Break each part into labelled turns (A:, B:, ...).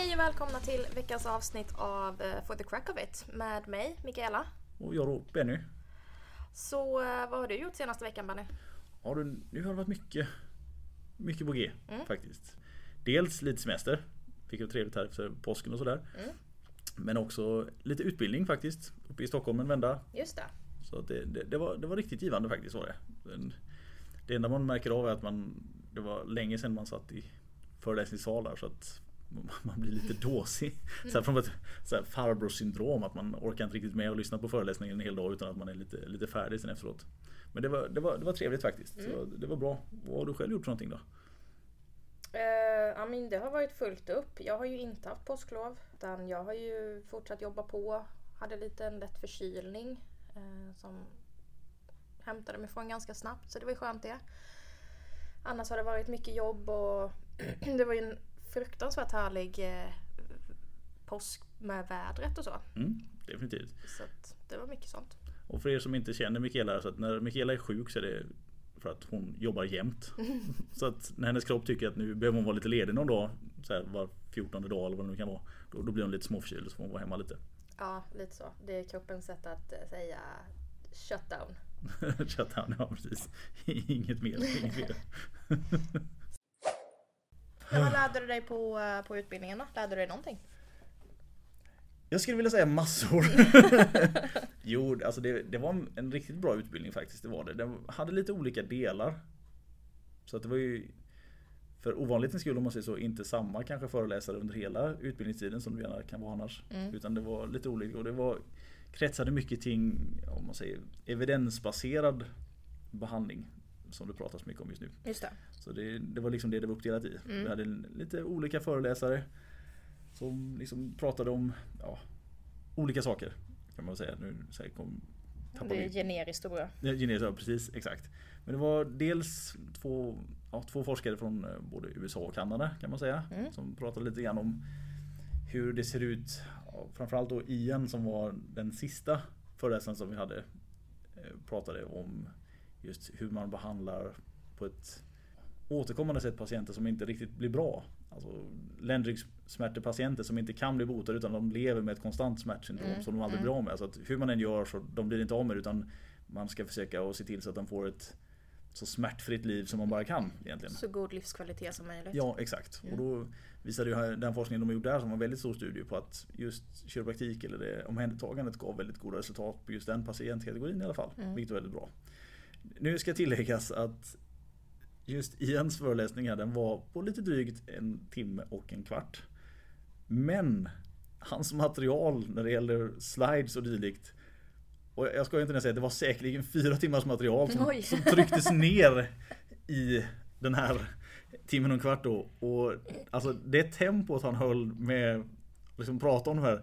A: Hej och välkomna till veckans avsnitt av eh, For the Crack of It med mig, Mikaela.
B: Och jag då, Benny.
A: Så eh, vad har du gjort senaste veckan Benny?
B: Har du, nu har det varit mycket, mycket på G
A: Mm.
B: faktiskt. Dels lite semester. Fick det trevligt här efter påsken och sådär.
A: Mm.
B: Men också lite utbildning faktiskt. Uppe i Stockholm en vända.
A: Just det.
B: Så det, det, det, var, det var riktigt givande faktiskt var det. Det enda man märker av är att man, det var länge sedan man satt i föreläsningssal där så att man blir lite dåsig. Så här från ett så farbrorsyndrom att man orkar inte riktigt med att lyssna på föreläsningen en hel dag utan att man är lite, lite färdig sen efteråt. Men det var, det var, det var trevligt faktiskt. Så det var bra. Vad har du själv gjort för någonting då?
A: Uh, ja, men det har varit fullt upp. Jag har ju inte haft påsklov. Utan jag har ju fortsatt jobba på. Hade lite en lätt förkylning. eh, som hämtade mig från ganska snabbt. Så det var ju skönt det. Annars har det varit mycket jobb och det var ju en fruktansvärt härlig eh, påsk med vädret och så.
B: Mm, definitivt.
A: Så det var mycket sånt.
B: Och för er som inte känner Mikaela så att när Mikaela är sjuk så är det för att hon jobbar jämt. Så att när hennes kropp tycker att nu behöver hon vara lite ledig någon dag, så här var 14 dag eller vad det nu kan vara. Då, då blir hon lite småförkyld så får hon vara hemma lite.
A: Ja, lite så. Det är kroppens sätt att eh, säga shutdown.
B: Shutdown, ja precis. Inget mer. Inget mer.
A: Men vad lärde du dig på, eh, på utbildningen då? Lärde du dig någonting?
B: Jag skulle vilja säga massor. jo, alltså det, det var en, en riktigt bra utbildning faktiskt. Det var det. Den hade lite olika delar. Så att det var ju för ovanlighetens skull om man säger så inte samma kanske föreläsare under hela utbildningstiden som det gärna kan vara annars.
A: Mm.
B: Utan det var lite olika och det var kretsade mycket kring om man säger evidensbaserad behandling som det pratas mycket om just nu.
A: Just det.
B: Så det, det var liksom det det var uppdelat i.
A: Mm.
B: Vi hade lite olika föreläsare som liksom pratade om ja, olika saker. Kan man säga. Nu så här kom,
A: Det är
B: vi.
A: generiskt och bra.
B: Ja, Genetiskt, ja, precis, exakt. Men det var dels två, ja, två forskare från eh, både USA och Kanada kan man säga.
A: Mm.
B: Som pratade lite grann om hur det ser ut. Framförallt då Ian som var den sista föreläsaren som vi hade. eh, Pratade om just hur man behandlar på ett återkommande sätt patienter som inte riktigt blir bra. Alltså ländryggsmärtepatienter som inte kan bli botade utan de lever med ett konstant smärtsyndrom
A: Mm,
B: som de aldrig
A: mm.
B: blir av med. Så hur man än gör så de blir inte av med det utan man ska försöka att se till så att de får ett så smärtfritt liv som man bara kan egentligen.
A: Så god livskvalitet som möjligt.
B: Ja exakt.
A: Mm.
B: Och då visade ju den forskningen de gjort där som var en väldigt stor studie på att just kiropraktik eller det omhändertagandet gav väldigt goda resultat på just den patientkategorin i alla fall.
A: Mm.
B: Vilket var väldigt bra. Nu ska tilläggas att just Ians föreläsning här den var på lite drygt en timme och en kvart. Men hans material när det gäller slides och dylikt och jag ska inte ens säga att det var säkerligen fyra timmars material som,
A: Oj.
B: som trycktes ner i den här timmen och en kvart då. Och alltså det tempot han höll med liksom prata om det här.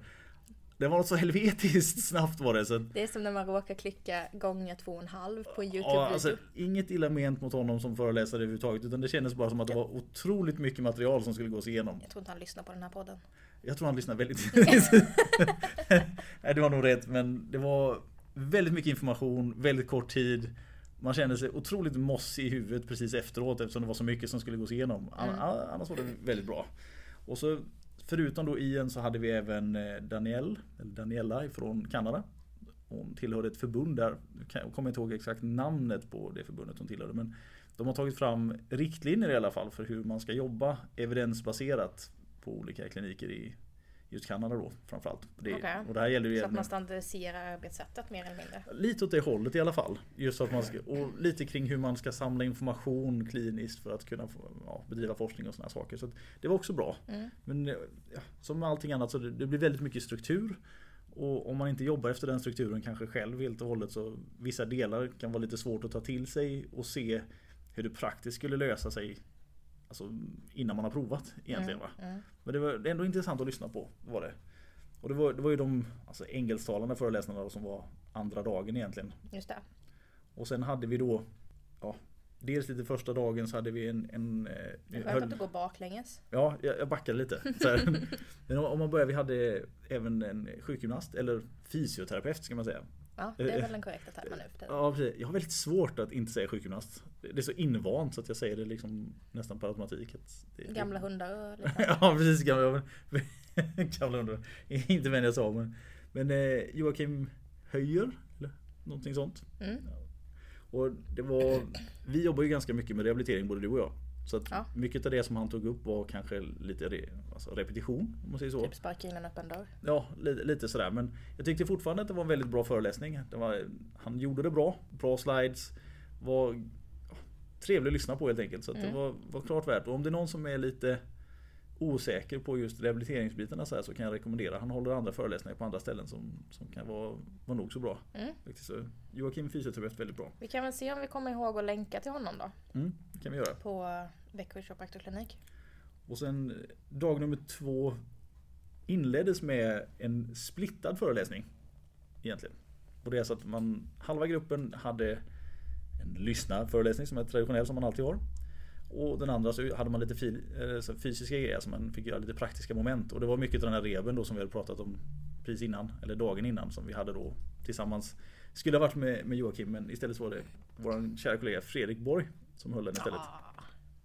B: Det var något så helvetiskt snabbt var det. Så
A: Det är som när man råkar klicka gånger två och en halv på en Youtube-video.
B: ja, alltså, inget illa ment mot honom som föreläsare överhuvudtaget. Utan det kändes bara som att det var otroligt mycket material som skulle gås igenom.
A: Jag tror inte han lyssnar på den här podden.
B: Jag tror han lyssnar väldigt... Nej det var nog rätt men det var väldigt mycket information, väldigt kort tid. Man kände sig otroligt mossig i huvudet precis efteråt eftersom det var så mycket som skulle gås igenom.
A: Mm.
B: Annars var det väldigt bra. Och så förutom då Ian så hade vi även eh, Danielle, eller Daniela från Kanada. Hon tillhörde ett förbund där, nu jag kommer inte ihåg exakt namnet på det förbundet hon tillhörde men de har tagit fram riktlinjer i alla fall för hur man ska jobba evidensbaserat på olika kliniker i just Kanada då framförallt. Det,
A: Okej.
B: Och det här gäller ju
A: Så att man standardiserar arbetssättet mer eller mindre.
B: Lite åt det hållet i alla fall. Just att man ska, och lite kring hur man ska samla information kliniskt för att kunna ja, bedriva forskning och sådana saker. Så det var också bra.
A: Mm.
B: Men eh, ja, som med allting annat så det, det blir väldigt mycket struktur. Och om man inte jobbar efter den strukturen kanske själv helt och hållet så vissa delar kan vara lite svårt att ta till sig och se hur det praktiskt skulle lösa sig Alltså innan man har provat egentligen va.
A: Mm.
B: Men det var ändå intressant att lyssna på. Var det. Och det var, det var ju de alltså, engelsktalande föreläsningarna då som var andra dagen egentligen.
A: Just det.
B: Och sen hade vi då ja, Dels lite första dagen så hade vi en... en eh,
A: Det är
B: höll-
A: skönt att du går baklänges.
B: Ja, jag, jag backade lite. Men om om man börjar, vi hade även en sjukgymnast eller fysioterapeut ska man säga.
A: Ja, det är väl den korrekta termen nu för tiden.
B: Ja, precis. Jag har väldigt svårt att inte säga sjukgymnast. Det är så invant så att jag säger det liksom nästan per automatik. Det,
A: Gamla hundar och lite.
B: ja precis, gamla, gamla hundar. Inte vem jag sa men, men eh, Joakim Höjer eller någonting sånt.
A: Mm.
B: Och det var, vi jobbar ju ganska mycket med rehabilitering både du och jag. Så att
A: Ja.
B: mycket av det som han tog upp var kanske lite re, alltså repetition om man säger så.
A: Typ sparka in en öppen dörr.
B: Ja, lite, lite sådär. Men jag tyckte fortfarande att det var en väldigt bra föreläsning. Det var, han gjorde det bra. Bra slides. Var trevlig att lyssna på helt enkelt. Så att det var, var klart värt. Och om det är någon som är lite osäker på just rehabiliteringsbitarna så, här, så kan jag rekommendera. Han håller andra föreläsningar på andra ställen som, som kan vara, vara nog så bra.
A: Mm.
B: Faktiskt. Så Joakim fysioterapeut väldigt bra.
A: Vi kan väl se om vi kommer ihåg att länka till honom då.
B: Mm, det kan vi göra.
A: På Växjö Kiropraktorklinik.
B: Och sen eh, dag nummer två inleddes med en splittad föreläsning. Egentligen. Och det är så att man, halva gruppen hade en lyssnarföreläsning som är traditionell som man alltid har. Och den andra så hade man lite eh, fysiska grejer som man fick göra lite praktiska moment. Och det var mycket av den här reben då som vi hade pratat om precis innan, eller dagen innan som vi hade då tillsammans. Skulle ha varit med, med Joakim men istället så var det vår kära kollega Fredrik Borg som höll den istället.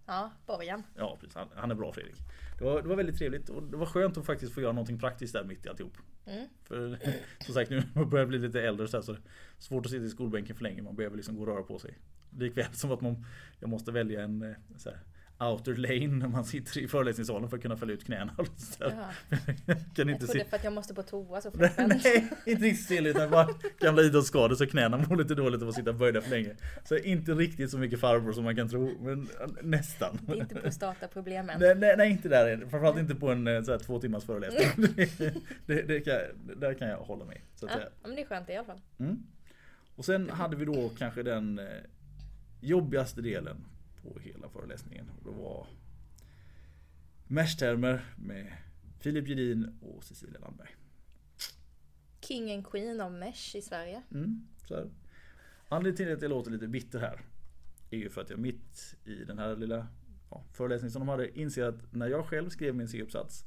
A: Ja, borgen.
B: Ja, precis. Han, han är bra Fredrik. Det var, det var väldigt trevligt och det var skönt att faktiskt få göra någonting praktiskt där mitt i alltihop.
A: Mm.
B: För som sagt nu börjar bli lite äldre så, här, så är det svårt att sitta i skolbänken för länge. Man behöver liksom gå och röra på sig. Likväl som att man, jag måste välja en eh, så här, outer lane när man sitter i föreläsningssalen för att kunna fälla ut knäna. Så kan inte se,
A: för att jag måste på toa så frekvent.
B: nej, inte riktigt still utan bara gamla idrottsskador så knäna mår lite dåligt av att sitta böjda för länge. Så inte riktigt så mycket farbror som man kan tro, men eh, nästan.
A: Det är inte prostataproblem än.
B: Nej, nej, nej inte där. Framförallt inte på en eh, så här, två timmars föreläsning. det, det kan, där kan jag hålla med. Så att
A: Ja, men det är skönt i alla fall.
B: Mm. Och sen hade vi då kanske den jobbigaste delen på hela föreläsningen. Och det var Mesh-termer med Filip Gedin och Cecilia Landberg.
A: King and Queen av Mesh i Sverige.
B: Mm, så här. Anledningen till att jag låter lite bitter här är ju för att jag mitt i den här lilla ja, föreläsningen som de hade inser att när jag själv skrev min C-uppsats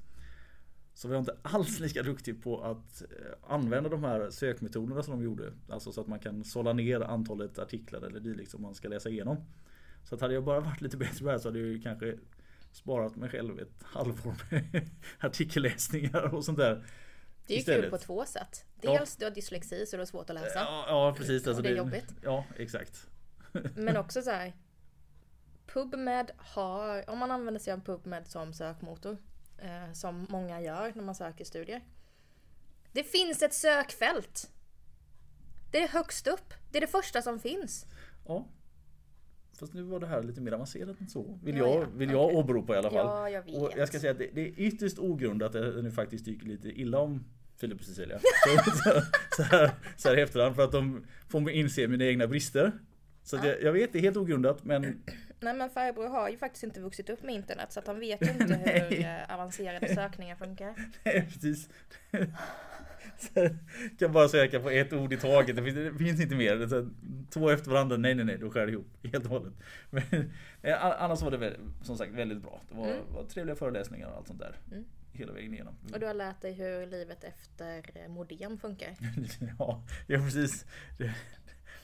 B: så var jag inte alls lika duktig på att eh, använda de här sökmetoderna som de gjorde. Alltså så att man kan sålla ner antalet artiklar eller dylikt som man ska läsa igenom. Så att hade jag bara varit lite bättre på det här så hade jag ju kanske sparat mig själv ett halvår med artikelläsningar och sånt där.
A: Det är ju
B: Istället.
A: kul på två sätt.
B: Ja.
A: Dels du har dyslexi så det är svårt att läsa.
B: Ja, ja precis. Alltså
A: det är jobbigt.
B: Ja, exakt.
A: Men också så här. PubMed har, om man använder sig av PubMed som sökmotor, eh, som många gör när man söker studier. Det finns ett sökfält. Det är högst upp. Det är det första som finns.
B: Ja. Fast nu var det här lite mer avancerat än så. Vill
A: Ja,
B: jag,
A: ja.
B: vill jag
A: Okej.
B: åberopa i alla fall.
A: Ja, jag vet.
B: Och jag ska säga att det, det är ytterst ogrundat att det nu faktiskt tycker lite illa om Filip och Cecilia. Så, så, så, här, så här i efterhand för att de får mig inse mina egna brister. Så att jag, jag vet, det är helt ogrundat men
A: Nej men farbror har ju faktiskt inte vuxit upp med internet så att han vet ju inte hur eh, avancerade sökningar funkar.
B: Nej, precis. Jag kan bara söka på ett ord i taget. Det finns, det finns inte mer. Här, två efter varandra. Nej, nej, nej. Då skär det ihop helt och hållet. Men eh, annars var det väl, som sagt väldigt bra. Det var,
A: Mm.
B: var trevliga föreläsningar och allt sånt där.
A: Mm.
B: Hela vägen igenom.
A: Och du har lärt dig hur livet efter modem funkar.
B: ja, ja, precis. Det,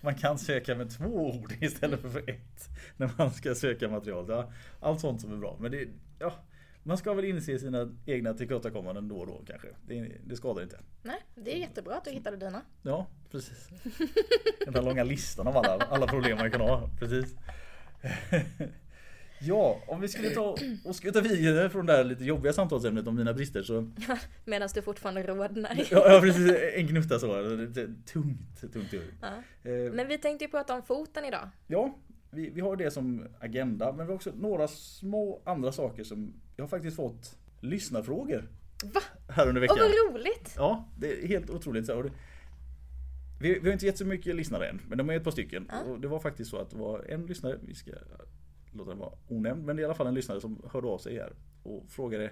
B: man kan söka med två ord istället för ett. När man ska söka material. Ja, allt sånt som är bra. Men det, ja, man ska väl inse sina egna tillkortakommanden då och då kanske. Det, det skadar inte.
A: Nej, det är jättebra att du hittade dina.
B: Ja, precis. Den där långa listan av alla, alla problem man kan ha. Precis. Ja, om vi skulle ta och skutta vidare från det här lite jobbiga samtalsämnet om mina brister så
A: Medan du fortfarande rodnar.
B: Ja, ja precis, en gnutta så. Tungt, tungt, tungt.
A: Ja.
B: Eh,
A: Men vi tänkte ju prata om foten idag.
B: Ja, vi, vi har det som agenda men vi har också några små andra saker som jag har faktiskt fått lyssnarfrågor
A: Va?
B: här under
A: Åh
B: veckan.
A: vad roligt!
B: Ja, det är helt otroligt. Så, vi, vi har inte gett så mycket lyssnare än, men de är ett par stycken.
A: Ja.
B: Och det var faktiskt så att det var en lyssnare, vi ska låta den vara onämnd, men det är i alla fall en lyssnare som hörde av sig här och frågade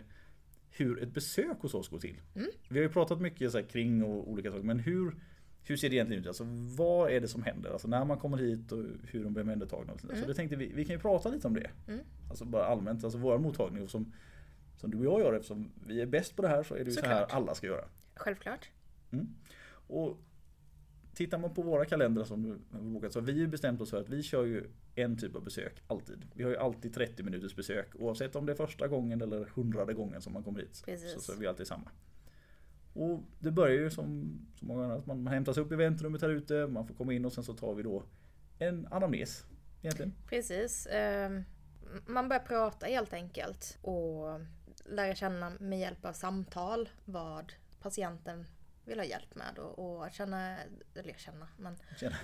B: hur ett besök hos oss går till.
A: Mm.
B: Vi har ju pratat mycket så kring och olika saker, men hur, hur ser det egentligen ut? Alltså, vad är det som händer? Alltså när man kommer hit och hur de blir omhändertagna. och sånt där. Så
A: Mm.
B: det tänkte vi, vi kan ju prata lite om det.
A: Mm.
B: Alltså bara allmänt, alltså vår mottagning och som, som du och jag gör eftersom vi är bäst på det här så är det ju så här
A: Såklart.
B: alla ska göra.
A: Självklart.
B: Och tittar man på våra kalendrar som bokat så har vi ju bestämt oss för att vi kör ju en typ av besök alltid. Vi har ju alltid 30 minuters besök oavsett om det är första gången eller hundrade gången som man kommer hit.
A: Precis.
B: Så, så är vi alltid samma. Och det börjar ju som så många andra, att man hämtas upp i väntrummet här ute, man får komma in och sen så tar vi då en anamnes egentligen.
A: Precis. Ehm, Man börjar prata helt enkelt och lära känna med hjälp av samtal vad patienten vill ha hjälp med och, och känna, eller känna, men
B: Tjena.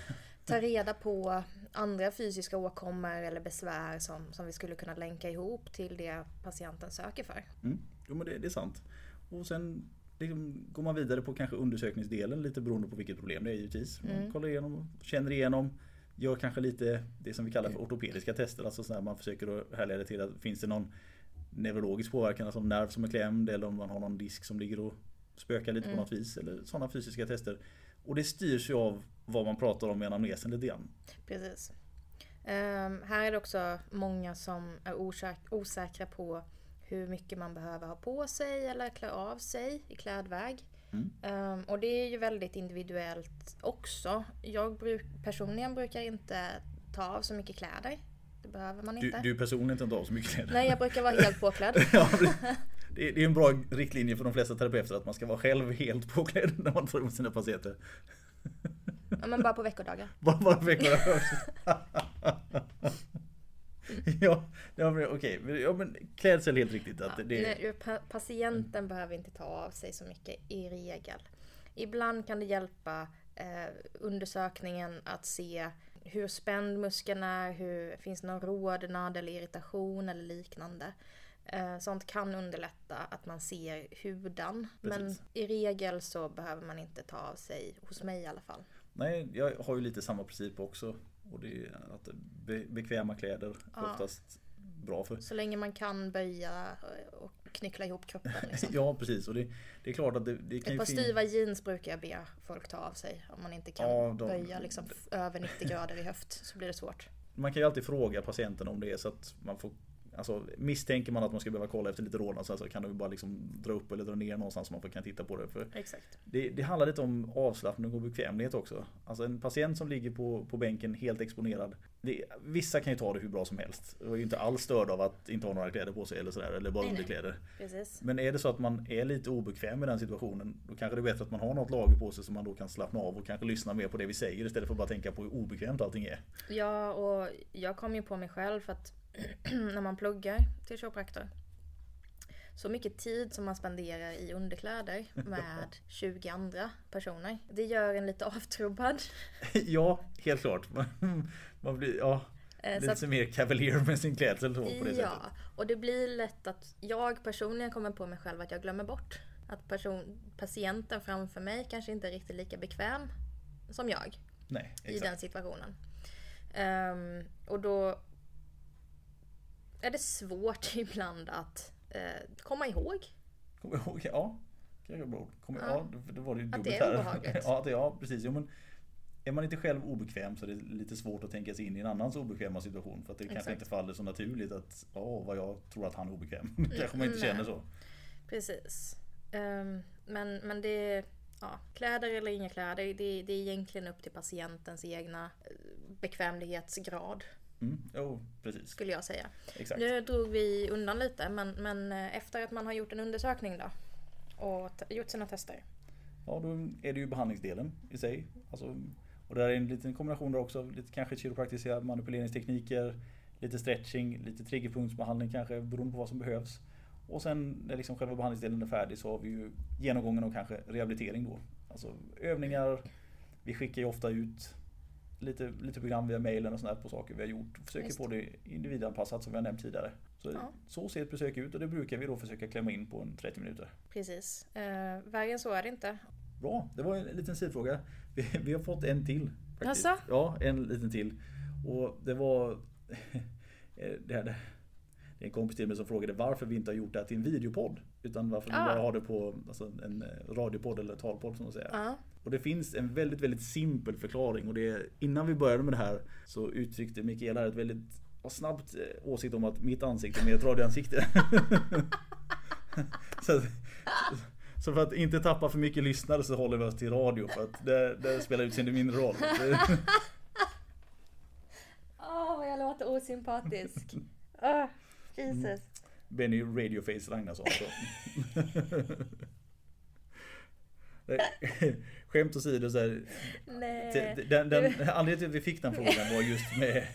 A: ta reda på andra fysiska åkommor eller besvär som, som vi skulle kunna länka ihop till det patienten söker för.
B: Mm. Jo men det, det är sant. Och sen liksom går man vidare på kanske undersökningsdelen lite beroende på vilket problem det är givetvis. Man
A: Mm.
B: kollar igenom, känner igenom, gör kanske lite det som vi kallar för ortopediska tester. Alltså så man försöker härleda till att finns det någon neurologisk påverkan, alltså nerv som är klämd eller om man har någon disk som ligger och spökar lite
A: Mm.
B: på något vis. Eller sådana fysiska tester. Och det styrs ju av vad man pratar om i anamnesen lite grann.
A: Precis. Ehm, här är det också många som är osäk- osäkra på hur mycket man behöver ha på sig eller klä av sig i klädväg.
B: Mm.
A: Ehm, och det är ju väldigt individuellt också. Jag bruk, personligen brukar inte ta av så mycket kläder. Det behöver man
B: Du,
A: inte.
B: du personligen tar inte av så mycket kläder.
A: Nej, jag brukar vara helt påklädd.
B: Ja, det- det är en bra riktlinje för de flesta terapeuter att man ska vara själv helt påklädd när man tar emot sina patienter.
A: Ja, men bara på veckodagar.
B: Bara, bara veckor Ja, ja men okej. Ja, men klädsel helt riktigt. Att
A: Ja,
B: det,
A: nej, pa- patienten behöver inte ta av sig så mycket i regel. Ibland kan det hjälpa eh, undersökningen att se hur spänd muskeln är, hur, finns det någon rodnad eller irritation eller liknande. Eh, sånt kan underlätta att man ser huden. Men
B: Precis.
A: i regel så behöver man inte ta av sig, hos mig i alla fall.
B: nej, jag har ju lite samma princip också. Och det är att be, bekväma kläder
A: Ja.
B: oftast bra för.
A: Så länge man kan böja och knyckla ihop kroppen. Liksom.
B: Ja precis och det, det är klart att det, det kan
A: Ett par styva jeans brukar jag be folk ta av sig om man inte kan
B: Ja, de-
A: böja liksom över 90 grader i höft så blir det svårt.
B: Man kan ju alltid fråga patienten om det är så att man får Alltså misstänker man att man ska behöva kolla efter lite rodnad så här så kan du bara liksom dra upp eller dra ner någonstans så man kan titta på det. För
A: Exakt.
B: det, det handlar lite om avslappning och bekvämlighet också. Alltså en patient som ligger på, på bänken helt exponerad. Det, vissa kan ju ta det hur bra som helst. Och är ju inte alls störd av att inte ha några kläder på sig eller sådär. Eller bara
A: nej.
B: underkläder.
A: Precis.
B: Men är det så att man är lite obekväm i den situationen. Då kanske det är bättre att man har något lager på sig som man då kan slappna av och kanske lyssna mer på det vi säger istället för att bara tänka på hur obekvämt allting är.
A: Ja, och jag kom ju på mig själv för att när man pluggar till kiropraktor så mycket tid som man spenderar i underkläder med 20 andra personer. Det gör en lite avtrubbad.
B: ja, helt klart. Man, blir, ja,
A: Eh, så
B: lite
A: att-
B: mer cavalier med sin klädsel på det
A: Ja,
B: sättet.
A: och det blir lätt att jag personligen kommer på mig själv att jag glömmer bort att person, patienten framför mig kanske inte är riktigt lika bekväm som jag
B: Nej,
A: i den situationen. Ehm, och då är det svårt ibland att eh, komma ihåg.
B: Kommer jag ihåg? Ja. Kanske. Kommer,
A: Ja.
B: ja. det- var det ju
A: Att det
B: dubbelt
A: är
B: här. ja, det, ja, precis. Jo, men är man inte själv obekväm så är det lite svårt att tänka sig in i en annans obekväma situation. För att det kanske
A: Exakt.
B: inte faller så naturligt att, ja, vad jag tror att han är obekväm. kanske man inte
A: nej.
B: känner så.
A: Precis. Ehm, men, men det Ja, kläder eller inga kläder, det, det är egentligen upp till patientens egna eh, bekvämlighetsgrad
B: Mm, jo, precis.
A: skulle jag säga.
B: Exakt.
A: Nu drog vi undan lite men, men eh, efter att man har gjort en undersökning då och gjort sina tester.
B: Ja, då är det ju behandlingsdelen i sig. Alltså, och där är en liten kombination där också. Lite kanske kiropraktiska manipuleringstekniker, lite stretching, lite triggerpunktsbehandling kanske beroende på vad som behövs. Och sen när liksom själva behandlingsdelen är färdig så har vi ju genomgången och kanske rehabilitering då. Alltså övningar. Vi skickar ju ofta ut lite, lite program via mailen och sådär på saker vi har gjort. Försöker
A: Just
B: få det individanpassat som vi har nämnt tidigare. Så,
A: Ja.
B: så ser ett besök ut och det brukar vi då försöka klämma in på en 30 minuter.
A: Precis. Eh, värre än så är det inte.
B: Bra, det var en liten sidfråga. Vi, vi har fått en till. faktiskt.
A: Jaså?
B: Ja, en liten till. Och det var... eh, det, här, det är en kompis till mig som frågade varför vi inte har gjort det här till en videopodd. Utan varför vi
A: Ah.
B: bara har det på alltså, en radiopodd eller talpodd som man säger.
A: Ja.
B: Och det finns en väldigt, väldigt simpel förklaring. Och det är, innan vi började med det här så uttryckte Mikaela ett väldigt snabbt eh, åsikt om att mitt ansikte är mer ett radioansikte. så, Så för att inte tappa för mycket lyssnare så håller vi oss till radio för att det, det spelar utseende mindre roll.
A: Åh, oh, vad jag låter osympatisk. Oh, Jesus.
B: Benny Radioface Ragnarsson. Skämt åsido så här,
A: Nej.
B: den, den, anledningen till att vi fick den frågan var just med,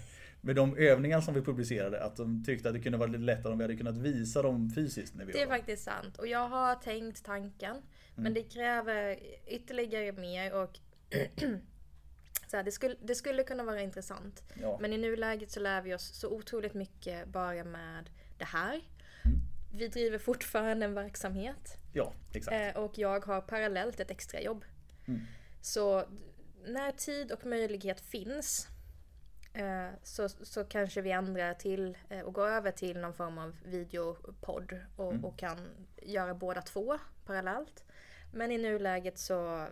B: med de övningar som vi publicerade. Att de tyckte att det kunde vara lite lättare om vi hade kunnat visa dem fysiskt. När vi
A: Det är
B: dem.
A: faktiskt sant. Och jag har tänkt tanken. Men
B: Mm.
A: det kräver ytterligare mer och så här, det, skulle, det skulle kunna vara intressant.
B: Ja.
A: Men i nuläget så lär vi oss så otroligt mycket bara med det här.
B: Mm.
A: Vi driver fortfarande en verksamhet.
B: ja, exakt.
A: Eh, och jag har parallellt ett extrajobb.
B: Mm.
A: Så när tid och möjlighet finns eh, så, så kanske vi ändrar till eh, och går över till någon form av videopodd och,
B: Mm.
A: och kan göra båda två parallellt. Men i nuläget så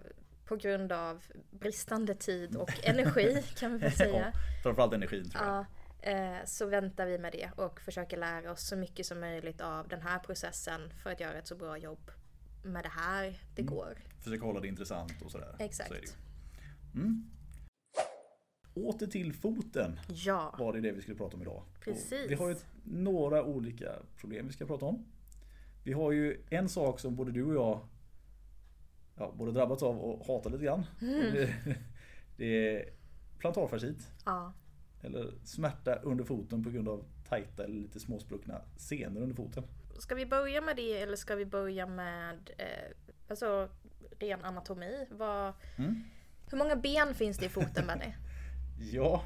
A: på grund av bristande tid och energi kan vi väl säga.
B: Framförallt energin tror jag.
A: Ja, eh, så väntar vi med det och försöker lära oss så mycket som möjligt av den här processen för att göra ett så bra jobb med det här det
B: Mm.
A: går.
B: Försöka hålla det intressant och sådär.
A: Exakt.
B: Så är det mm. Åter till foten
A: Ja,
B: var det det vi skulle prata om idag.
A: Precis.
B: Och Vi har ju ett, några olika problem vi ska prata om. Vi har ju en sak som både du och jag ja, både drabbats av och hatar lite grann.
A: Mm.
B: Det, det är plantarfascit.
A: ja.
B: Eller smärta under foten på grund av tajta eller lite småspruckna senor under foten.
A: Ska vi börja med det eller ska vi börja med eh, alltså, ren anatomi? Vad,
B: Mm.
A: hur många ben finns det i foten Benny?
B: Ja.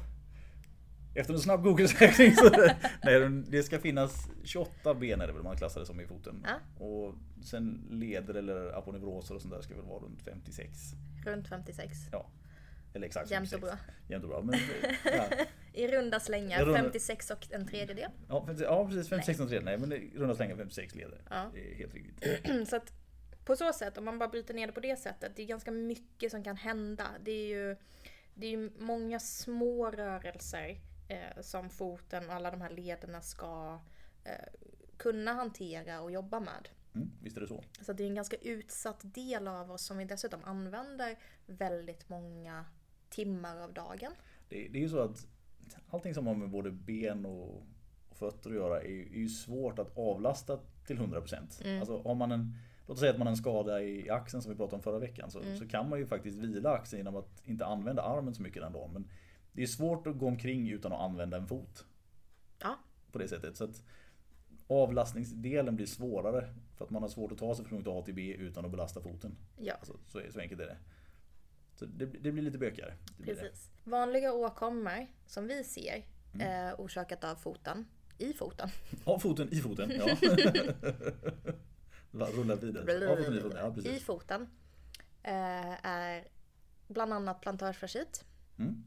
B: Efter en snabb Google-sökning så nej, det ska finnas 28 ben är det väl man klassar det som i foten.
A: Ja.
B: Och sen leder eller aponeuroser och sånt där ska väl vara runt 56.
A: Runt 56.
B: Ja. Eller exakt
A: Jämnt och
B: 56.
A: bra.
B: Jämnt och bra. Men, ja.
A: I runda slängar,
B: runda-
A: 56 och en tredjedel.
B: Ja, 50, ja precis 56 och 3. Nej men i runda slängar 56 leder.
A: Ja.
B: Det är helt riktigt.
A: Så att på så sätt, om man bara bryter ner det på det sättet, det är ganska mycket som kan hända. Det är ju, det är ju många små rörelser eh, som foten och alla de här lederna ska eh, kunna hantera och jobba med.
B: Mm, visst är det så.
A: Så det är en ganska utsatt del av oss som vi dessutom använder väldigt många timmar av dagen.
B: Det, det är ju så att allting som har med både ben och, och fötter att göra är, är ju svårt att avlasta till 100%.
A: Mm.
B: Alltså har man en, låt oss säga att man har en skada i, axeln som vi pratade om förra veckan så,
A: Mm.
B: så kan man ju faktiskt vila axeln genom att inte använda armen så mycket den dagen. Men det är svårt att gå omkring utan att använda en fot.
A: Ja.
B: På det sättet. Så att avlastningsdelen blir svårare för att man har svårt att ta sig från punkt A till B utan att belasta foten.
A: Ja,
B: Alltså, så, så enkelt är det. Så det, det blir lite bökigare.
A: Precis. Vanliga åkommor som vi ser
B: Mm.
A: eh, orsakat av foten, i foten.
B: Ja, foten i foten. Ja. Rulla vidare. Ja, foten i foten. Ja,
A: I
B: precis.
A: foten eh, är bland annat plantarfascit.
B: Mm.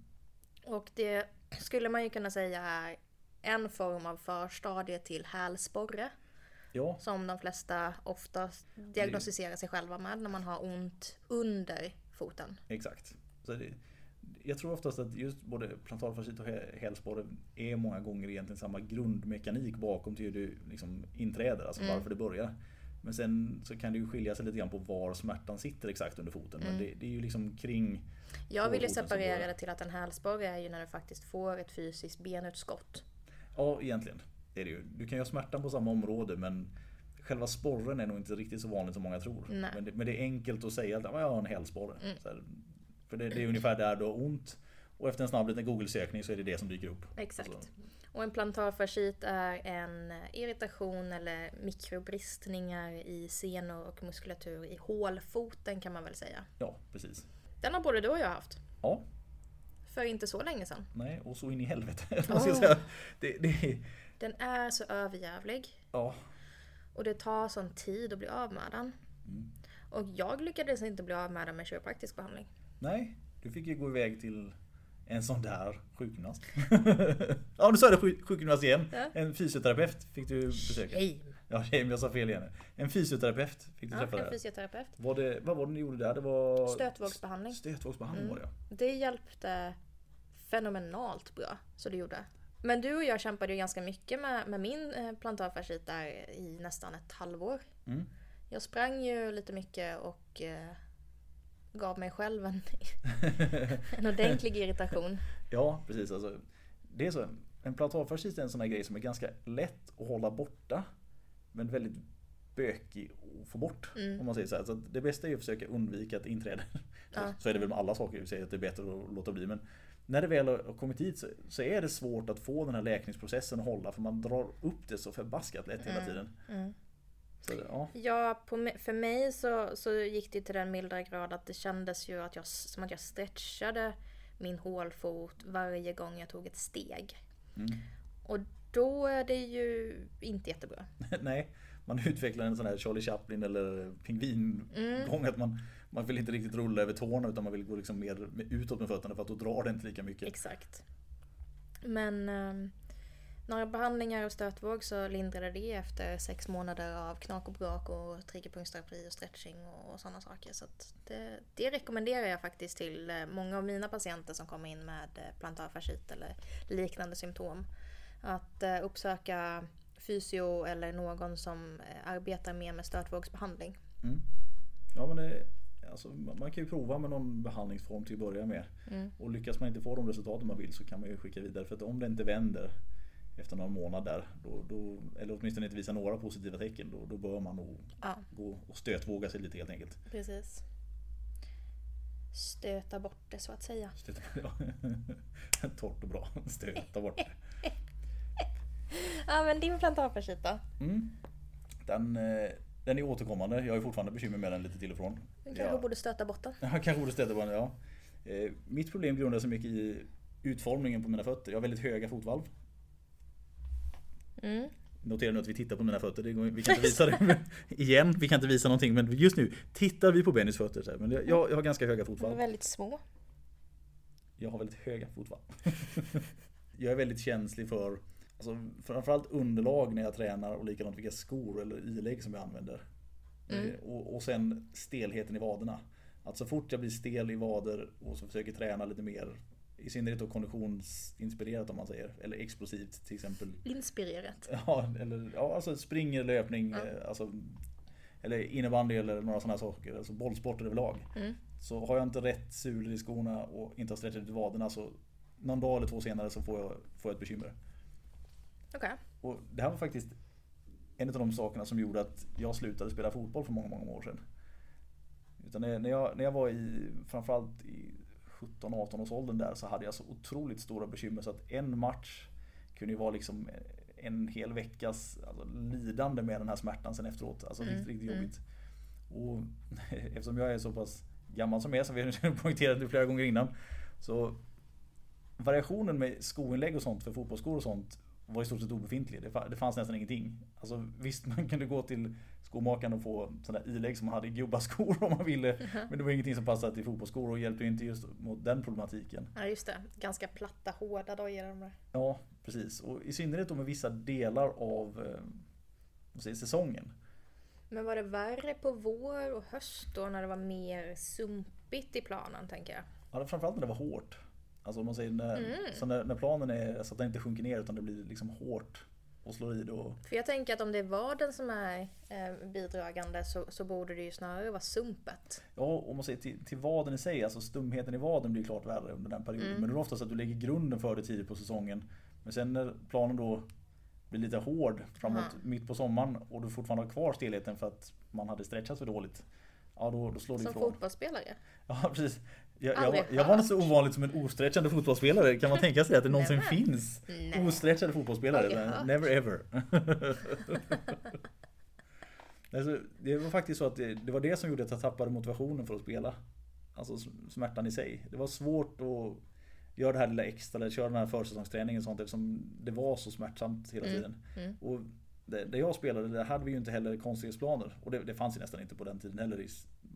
A: Och det skulle man ju kunna säga är en form av förstadie till hälsporre.
B: Ja,
A: Som de flesta oftast diagnostiserar sig själva med när man har ont under foten.
B: exakt. Så det, jag tror oftast att just både plantarfascit och hä- hälsporre är många gånger egentligen samma grundmekanik bakom till hur du liksom inträder, alltså
A: Mm.
B: varför det börjar. Men sen så kan det ju skilja sig lite grann på var smärtan sitter exakt under foten. Men
A: Mm.
B: det, det är ju liksom kring
A: Jag vill ju separera det till att en hälsporre är ju när du faktiskt får ett fysiskt benutskott.
B: Ja, egentligen. Det är det ju. Du kan ju ha smärtan på samma område men själva sporren är nog inte riktigt så vanligt som många tror. Men det, men det är enkelt att säga att "Ja, jag har en hälsporre.
A: Mm.
B: Så här, för det, det är ungefär där du har ont. Och efter en snabb liten Google-sökning så är det det som dyker upp.
A: Exakt.
B: Alltså,
A: Och en plantarfascit är en irritation eller mikrobristningar i senor och muskulatur i hålfoten kan man väl säga.
B: ja, precis.
A: Den har både du och jag haft.
B: Ja,
A: För inte så länge sedan.
B: nej, och så in i helvete.
A: Oh.
B: Det, det,
A: Den är så överjävlig.
B: ja,
A: Och det tar sån tid att bli av med den.
B: Mm.
A: Och jag lyckades inte bli av med den med kiropraktisk behandling.
B: nej, du fick ju gå iväg till en sån där sjukgymnast. ja, nu sa det sjuk- sjukgymnast igen.
A: Ja.
B: En fysioterapeut fick du besöka.
A: Hej!
B: Ja, men jag sa fel igen. En fysioterapeut fick du
A: Ja,
B: träffa
A: en
B: där.
A: fysioterapeut.
B: Var det, vad var det ni gjorde där? Det var
A: Stötvågsbehandling.
B: Stötvågsbehandling
A: Mm.
B: var det ja.
A: Det hjälpte fenomenalt bra. Så det gjorde. Men du och jag kämpade ju ganska mycket med, med min eh, plantarfascit där i nästan ett halvår.
B: Mm.
A: Jag sprang ju lite mycket och eh, gav mig själv en, en ordentlig irritation.
B: Ja, precis. Alltså, det är så. En plantarfascist är en sån här grej som är ganska lätt att hålla borta. Men väldigt bökig att få bort.
A: Mm.
B: Om man säger så. Så att det bästa är att försöka undvika ett inträde.
A: Ja.
B: Så är det väl med alla saker, vi säger att det är bättre att låta bli. Men när det väl har kommit hit så, så är det svårt att få den här läkningsprocessen att hålla. För man drar upp det så förbaskat lätt hela tiden.
A: Mm.
B: Så, ja.
A: Ja, på, för mig så, så gick det till den milda grad att det kändes ju att jag, som att jag stretchade min hålfot varje gång jag tog ett steg.
B: Mm.
A: Och då är det ju inte jättebra.
B: Nej, man utvecklar en sån här Charlie Chaplin eller pingvingång. Att man, man vill inte riktigt rulla över tårna utan man vill gå liksom mer utåt med fötterna för att då drar det inte lika mycket.
A: Exakt. Men um, några behandlingar av stötvåg så lindrade det efter sex månader av knak och brak och triggerpunktsterapi och stretching och, och sådana saker. Så det, det rekommenderar jag faktiskt till eh, många av mina patienter som kommer in med eh, plantarfascit eller liknande symptom. Att eh, uppsöka fysio eller någon som eh, arbetar mer med stötvågsbehandling.
B: Mm. Ja, men det, alltså, man kan ju prova med någon behandlingsform till att börja med.
A: Mm.
B: Och lyckas man inte få de resultaten man vill så kan man ju skicka vidare. För att om det inte vänder efter några månader, då, då, eller åtminstone inte visar några positiva tecken, då, då bör man nog
A: Ja,
B: gå och stötvåga sig lite helt enkelt.
A: precis. Stöta bort det så att säga.
B: Stöta, ja. Torrt och bra. Stöta bort det.
A: Ja men din plantarfascit då?
B: Mm. Den, eh, den är återkommande. Jag ju fortfarande bekymmer med den lite till och från.
A: Du kanske
B: Ja.
A: borde stöta bort den.
B: Jag kanske borde på den, ja. Eh, Mitt problem grundar sig mycket i utformningen på mina fötter. Jag har väldigt höga fotvalv.
A: Mm.
B: Notera nu att vi tittar på mina fötter. Vi kan inte visa det igen. Vi kan inte visa någonting. Men just nu tittar vi på Bennys fötter. Men jag, jag har ganska höga
A: De är
B: fotvalv.
A: väldigt små.
B: Jag har väldigt höga fotvalv. jag är väldigt känslig för alltså, framförallt underlag när jag tränar och likadant vilka skor eller ilägg som jag använder.
A: Mm.
B: Eh, Och, och sen stelheten i vaderna. Att så fort jag blir stel i vader och så försöker träna lite mer i synnerhet då konditionsinspirerat om man säger. Eller explosivt till exempel.
A: Inspirerat.
B: Ja, eller ja, alltså springer, löpning, eh, alltså, eller innebandy eller några sådana saker. Alltså bollsporter överlag.
A: Mm.
B: Så har jag inte rätt sulor i skorna och inte har stretchat ut vaderna så någon dag eller två senare så får jag, får jag ett bekymmer.
A: Okej.
B: Och det här var faktiskt en av de sakerna som gjorde att jag slutade spela fotboll för många, många år sedan. Utan när jag, när jag var i, framförallt i 17-18 års åldern där så hade jag så otroligt stora bekymmer så att en match kunde ju vara liksom en hel veckas alltså, lidande med den här smärtan sen efteråt. Alltså
A: Mm,
B: riktigt, riktigt
A: mm.
B: jobbigt. Och eftersom jag är så pass gammal som jag är, som vi har poängterat flera gånger innan. Så variationen med skoinlägg och sånt för fotbollsskor och sånt var i stort sett obefintlig. Det fa- det fanns nästan ingenting. Alltså visst, man kunde gå till skomakaren och få sådana ilägg som man hade i gubbaskor om man ville. Men det var ingenting som passade till fotbollsskor och hjälpte ju inte just mot den problematiken.
A: Ja just det. Ganska platta, hårda dojor de där.
B: Ja, precis. Och i synnerhet då med vissa delar av eh, säger, säsongen.
A: Men var det värre på vår och höst då när det var mer sumpigt i planen tänker jag?
B: Ja, framförallt när det var hårt. Alltså om man säger när,
A: Mm.
B: så när, när planen är så att den inte sjunker ner utan det blir liksom hårt och slår i det. Och,
A: För jag tänker att om det är vaden som är eh, bidragande så, så borde det ju snarare vara sumpet.
B: Ja, om man säger till, till vaden i sig, alltså stumheten i vaden blir klart värre under den perioden.
A: Mm.
B: Men det är oftast att du lägger grunden för det tidigt på säsongen. Men sen när planen då blir lite hård framåt
A: Aha.
B: mitt på sommaren och du fortfarande har kvar stelheten för att man hade stretchat för dåligt. Ja, då, då slår det
A: Som
B: ifrån.
A: fotbollsspelare.
B: Ja, precis. Jag, jag, jag var
A: hört.
B: så ovanligt som en ostretchande fotbollsspelare. Kan man tänka sig att det någonsin finns
A: Nej.
B: ostretchade fotbollsspelare?
A: Hört.
B: Never ever. alltså, det var faktiskt så att det, det var det som gjorde att jag tappade motivationen för att spela. Alltså smärtan i sig. Det var svårt att göra det här lilla extra, eller köra den här försäsongsträningen och sånt eftersom det var så smärtsamt hela
A: Mm,
B: tiden.
A: mm.
B: Och det, det jag spelade, där hade vi ju inte heller konstgräsplaner. Och det, det fanns ju nästan inte på den tiden heller i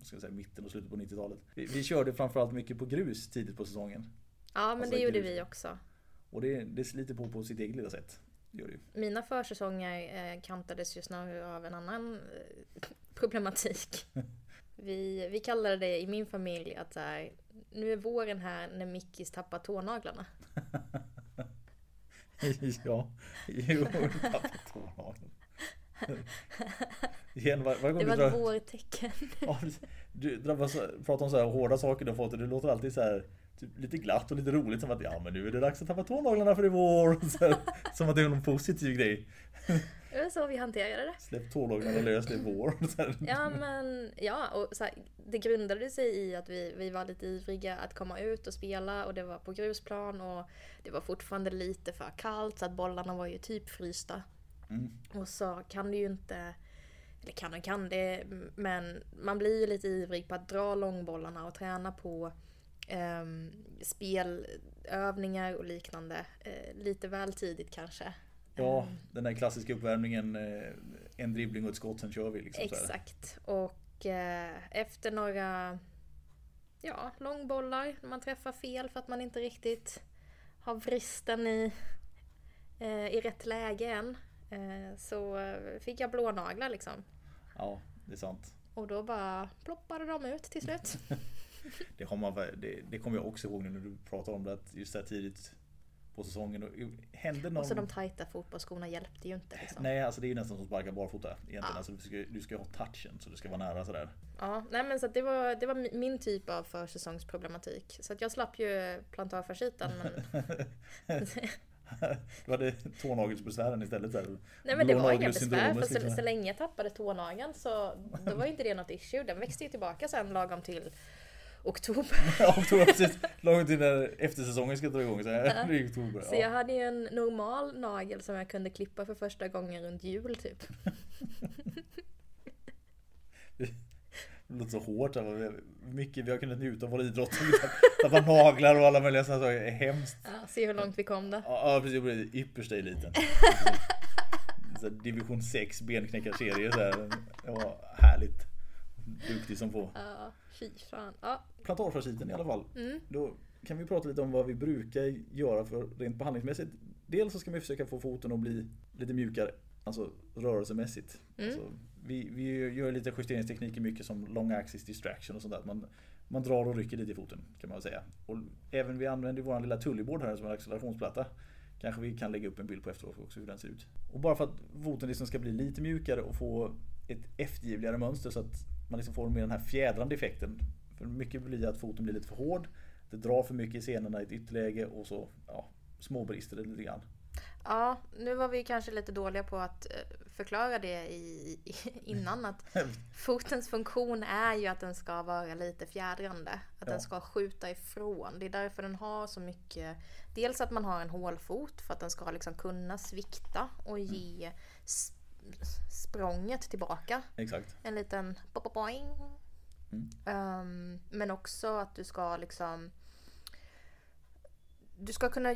B: ska säga, mitten och slutet på 90-talet. Vi, vi körde framförallt mycket på grus tidigt på säsongen.
A: Ja men
B: Alltså,
A: det gjorde
B: grus.
A: vi också.
B: Och det, det sliter på på sitt eget lilla sätt. Det det.
A: Mina försäsonger eh, kantades ju snarare av en annan eh, problematik. Vi, vi kallade det i min familj att så här, nu är våren här när Mickis tappar tånaglarna.
B: ja, jo, tappat tånaglarna. Igen, var, gång
A: Det
B: du
A: var
B: drar,
A: ett vårtecken.
B: ja, du drabbas, pratar om så här hårda saker du har fått och det låter alltid så här typ, lite glatt och lite roligt som att ja men nu är det dags att tappa tånaglarna för är vår. Så här, som att det är någon positiv grej.
A: Det var så vi hanterade det.
B: Släpp tånaglarna lös, det är vår.
A: Ja men ja, och så här, det grundade sig i att vi, vi var lite ivriga att komma ut och spela och det var på grusplan och det var fortfarande lite för kallt så att bollarna var ju typ frysta.
B: Mm.
A: Och så kan du ju inte, eller kan och kan det, men man blir ju lite ivrig på att dra långbollarna och träna på um, spelövningar och liknande. eh, lite väl tidigt kanske.
B: Ja,
A: Ehm,
B: den där klassiska uppvärmningen. eh, En dribbling och ett skott, sen kör vi. Liksom.
A: Exakt. Och eh, efter några ja, långbollar, när man träffar fel för att man inte riktigt har vristen i, eh, i rätt läge än. Eh, så fick jag blånaglar liksom.
B: Ja, det är sant.
A: Och då bara ploppade de ut till slut.
B: Det, kommer jag också ihåg nu när du pratar om det. Att just där tidigt på säsongen. Och, hände någon...
A: Och så de tajta fotbollsskorna hjälpte ju inte liksom.
B: Nej, alltså det är ju nästan som att sparka barfota egentligen.
A: Ja.
B: Alltså, du, ska, du ska ha touchen så du ska vara nära sådär.
A: Ja, nej men så det var, det var mi- min typ av försäsongsproblematik. Så att jag slapp ju plantarfasciiten men
B: du hade tånagelsbesvären istället. Där.
A: Nej men det var inga besvär för
B: liksom.
A: så, så länge jag tappade tånageln så då var inte det något issue. Den växte ju tillbaka sen lagom till oktober.
B: Ja, oktober, precis. Långt till när eftersäsongen ska dra igång. Så här,
A: Ja.
B: oktober.
A: Så jag hade ju en normal nagel som jag kunde klippa för första gången runt jul typ.
B: Det låter så hårt. Vi- Mycket vi har kunnat njuta av vår idrott. Tappa naglar och alla möjliga sådana saker. Det är hemskt.
A: Ja, se hur långt vi kom då.
B: Ja, precis. Det blir yppersta eliten. Så division 6 benknäckarserie. Så här. Det var härligt. Duktig som få.
A: Ja, fy fan. Ja,
B: Plantarfasciten i alla fall.
A: mm,
B: Då kan vi prata lite om vad vi brukar göra för rent behandlingsmässigt. Dels så ska man försöka få foten att bli lite mjukare. Alltså rörelsemässigt.
A: Mm.
B: Alltså, vi, vi gör lite justeringstekniker mycket som long axis distraction och sånt där. Man, man drar och rycker lite i foten kan man väl säga. Och även vi använder vår lilla tullibord här som en accelerationsplatta. Kanske vi kan lägga upp en bild på efteråt också hur den ser ut. Och bara för att foten liksom ska bli lite mjukare och få ett eftergivligare mönster så att man liksom får mer den här fjädrande effekten. För mycket blir att foten blir lite för hård. Det drar för mycket i senorna i ett ytterläge och så ja, småbrister det lite grann
A: ja, nu var vi kanske lite dåliga på att eh, förklara det i, i, innan att Fotens funktion är ju att den ska vara lite fjädrande. Att
B: Ja.
A: den ska skjuta ifrån. Det är därför den har så mycket. Dels att man har en hålfot för att den ska liksom kunna svikta och ge s- språnget tillbaka.
B: Exakt.
A: En liten popopoing.
B: Mm.
A: Um, men också att du ska liksom Du ska kunna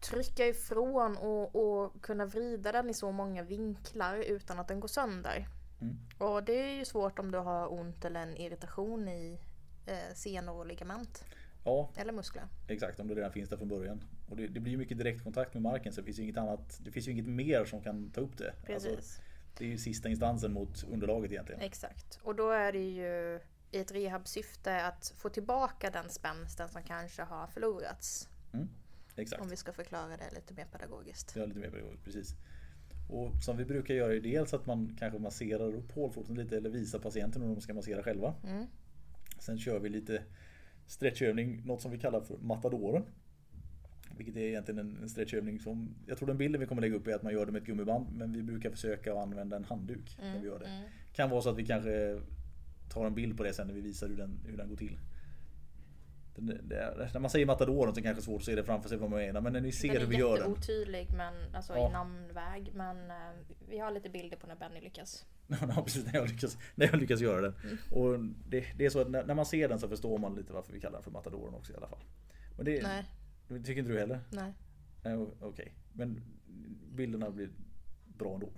A: trycka ifrån och, och kunna vrida den i så många vinklar utan att den går sönder.
B: Mm.
A: Och det är ju svårt om du har ont eller en irritation i eh, senor och ligament.
B: Ja,
A: Eller muskler.
B: Exakt, om det redan finns där från början. Och det, det blir ju mycket direktkontakt med marken så det finns ju inget annat. Det finns ju inget mer som kan ta upp det.
A: Precis.
B: Alltså, det är ju sista instansen mot underlaget egentligen.
A: Exakt. Och då är det ju i ett rehabsyfte att få tillbaka den spänsten som kanske har förlorats.
B: Exakt.
A: Om vi ska förklara det lite mer pedagogiskt.
B: Är lite mer pedagogiskt, precis. Och som vi brukar göra är dels att man kanske masserar upp hålfoten lite eller visar patienten hur de ska massera själva.
A: Mm.
B: Sen kör vi lite stretchövning, något som vi kallar för matadoren. Vilket är egentligen en stretchövning som, jag tror den bilden vi kommer lägga upp är att man gör det med ett gummiband men vi brukar försöka att använda en handduk när vi gör det.
A: Mm.
B: Kan vara så att vi kanske tar en bild på det sen när vi visar hur den, hur den går till. Den, är, när man säger matadoren så är det kanske svårt att se det framför sig vad man menar men när ni ser
A: Den
B: hur
A: är
B: vi gör den.
A: jätteotydlig men, alltså
B: Ja.
A: i namnväg. Men eh, vi har lite bilder på när Benny lyckas.
B: Ja, precis, när jag lyckas, när jag lyckas göra den.
A: Mm.
B: Och det, det är så att när, när man ser den så förstår man lite varför vi kallar den för matadoren också i alla fall. Men det,
A: Nej,
B: det tycker inte du heller?
A: nej.
B: O- Okej, men bilderna blir bra ändå.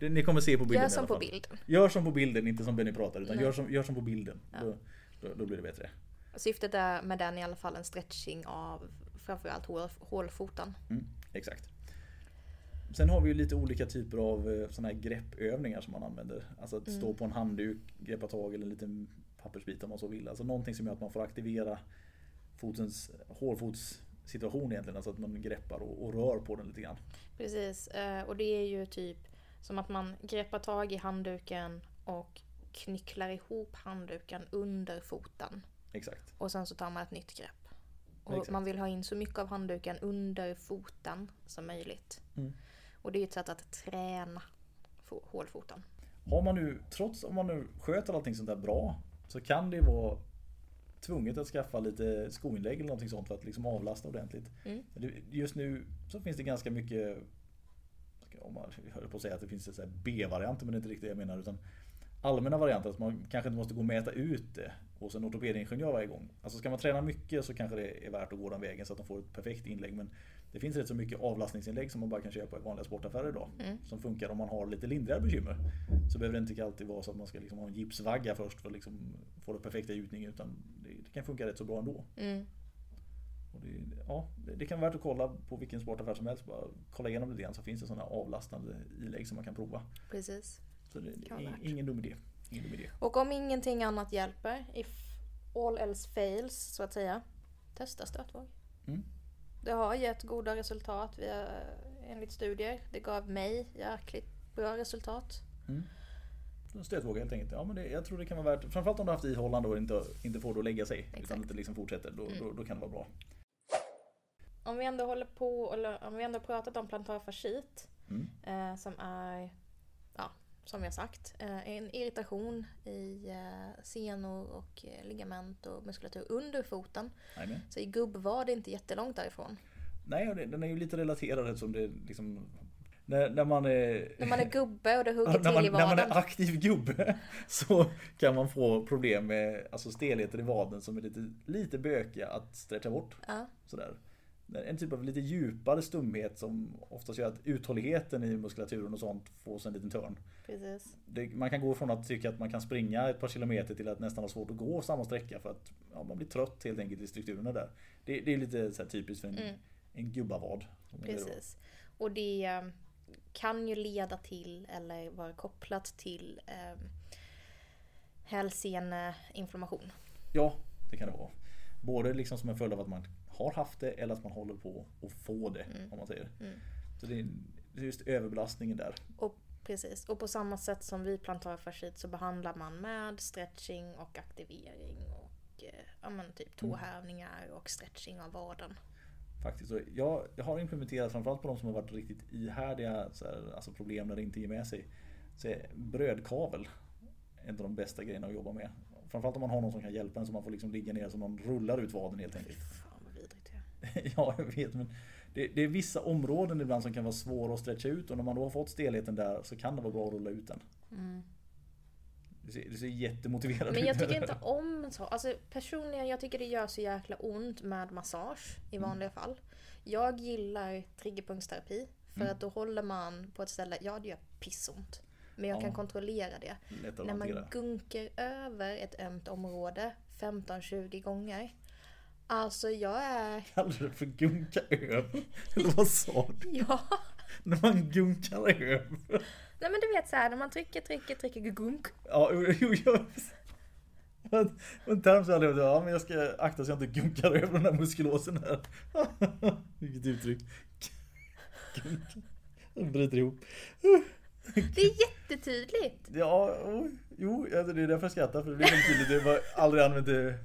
B: Ni kommer se på bilden
A: Gör
B: i
A: som
B: alla
A: på
B: fall.
A: bild.
B: Gör som på bilden, inte som Benny pratar. Utan
A: Nej.
B: gör som, gör som på bilden.
A: Ja.
B: Då, då, då blir det bättre.
A: Syftet är med den i alla fall en stretching av framförallt hål, hålfoten.
B: Mm, exakt. Sen har vi ju lite olika typer av eh, såna här greppövningar som man använder. Alltså att stå
A: Mm.
B: på en handduk, greppa tag eller en liten pappersbit om man så vill. Alltså någonting som gör att man får aktivera fotens, hårfotssituation egentligen. Alltså att man greppar och, och rör på den lite grann.
A: Precis, eh, och det är ju typ Som att man greppar tag i handduken och knycklar ihop handduken under foten.
B: Exakt.
A: Och sen så tar man ett nytt grepp. Och
B: Exakt.
A: man vill ha in så mycket av handduken under foten som möjligt.
B: Mm.
A: Och det är ett sätt att träna fo- hålfoten.
B: Har man nu, trots om man nu sköter allting sånt där bra, så kan det vara tvunget att skaffa lite skoinlägg eller någonting sånt för att liksom avlasta ordentligt.
A: Mm.
B: Just nu så finns det ganska mycket, om man höll på att säga att det finns B-varianter men det är inte riktigt det jag menar. Utan allmänna varianter, att man kanske inte måste gå och mäta ut det hos en ortopedingenjör varje gång. Alltså ska man träna mycket så kanske det är värt att gå den vägen så att de får ett perfekt inlägg. Men det finns rätt så mycket avlastningsinlägg som man bara kan köpa i vanliga sportaffärer idag.
A: Mm.
B: Som funkar om man har lite lindrigare bekymmer. Så behöver det inte alltid vara så att man ska liksom ha en gipsvagga först för att liksom få det perfekta gjutning. Utan det, det kan funka rätt så bra ändå.
A: Mm.
B: Det, ja, det, det kan vara värt att kolla på vilken sportaffär som helst. Bara kolla igenom lite grann så finns det sådana avlastande ilägg som man kan prova.
A: Precis.
B: Så det,
A: vara
B: är ingen dum idé.
A: Och om ingenting annat hjälper, if all else fails så att säga, testa stötvåg.
B: Mm.
A: Det har gett goda resultat via, enligt studier. Det gav mig jäkligt bra resultat.
B: Så Stötvåga helt enkelt. Ja, men det, jag tror det kan vara värt. Framförallt om du har haft ihållande och inte, inte får det att lägga sig. Utan
A: Exakt.
B: inte liksom fortsätter. Då,
A: Mm.
B: då, då kan det vara bra.
A: Om vi ändå håller på, eller om vi ändå pratat om plantarfascit
B: Mm.
A: eh, som är, som jag sagt, eh, en irritation i eh, senor och eh, ligament och muskulatur under foten.
B: Jajamän.
A: Så i gubbvad är inte jättelångt därifrån.
B: Nej, den är ju lite relaterad eftersom det liksom... När, när man är...
A: När man är gubbe och det hugger
B: när, man,
A: till i
B: när man
A: vaden.
B: är aktiv gubbe så kan man få problem med alltså stelheter i vaden som är lite, lite bökiga att stretcha bort.
A: Ja,
B: Sådär. En typ av lite djupare stumhet som oftast gör att uthålligheten i muskulaturen och sånt får sig en liten törn.
A: precis.
B: Det, man kan gå från att tycka att man kan springa ett par kilometer till att nästan ha svårt att gå samma sträcka för att ja, man blir trött helt enkelt i strukturerna där. Det, det är lite så typiskt för en,
A: Mm.
B: en gubbavad.
A: Precis. Och det eh, kan ju leda till, eller vara kopplat till, eh, hälseneinflammation.
B: Ja, det kan det vara. Både liksom som en följd av att man har haft det eller att man håller på att få det.
A: Mm.
B: Om man säger.
A: Mm.
B: Så det är just överbelastningen där.
A: Och precis. Och på samma sätt som vid plantarfascit så behandlar man med stretching och aktivering och eh, ja, men typ tåhävningar och stretching av vaden.
B: Faktiskt. Och jag, jag har implementerat framförallt på de som har varit riktigt ihärdiga så här, alltså problem när det inte ger med sig. Så är brödkavel en av de bästa grejerna att jobba med. Framförallt om man har någon som kan hjälpa en så man får liksom ligga ner så någon rullar ut vaden helt enkelt.
A: fan vad vidrigt det är.
B: Ja, jag vet men det, det är vissa områden ibland som kan vara svåra att stretcha ut och när man då har fått stelheten där så kan det vara bra att rulla ut den.
A: Mm.
B: Det ser, det ser jättemotiverande
A: Men jag
B: ut.
A: tycker inte om så. Alltså personligen, jag tycker det gör så jäkla ont med massage i vanliga fall. Jag gillar triggerpunktsterapi för
B: Mm.
A: att då håller man på ett ställe, ja det gör pissont. Men jag
B: Ja.
A: kan kontrollera det. När man gunkar över ett ömt område 15-20 gånger. Alltså jag är...
B: Kallar du det för gunka över? Eller vad sa du?
A: Ja!
B: När man gunkar över?
A: Nej men du vet så här när man trycker, trycker, trycker, gunk.
B: Ja, jo, jo. En- term som jag levde, ja men jag ska akta så jag inte gunkar över den här muskulosen här. Vilket uttryck. Gunka. Den bryter ihop.
A: Det är jättetydligt!
B: Ja, jo, det är därför jag skrattar för det blir väldigt tydligt. Det var aldrig använt det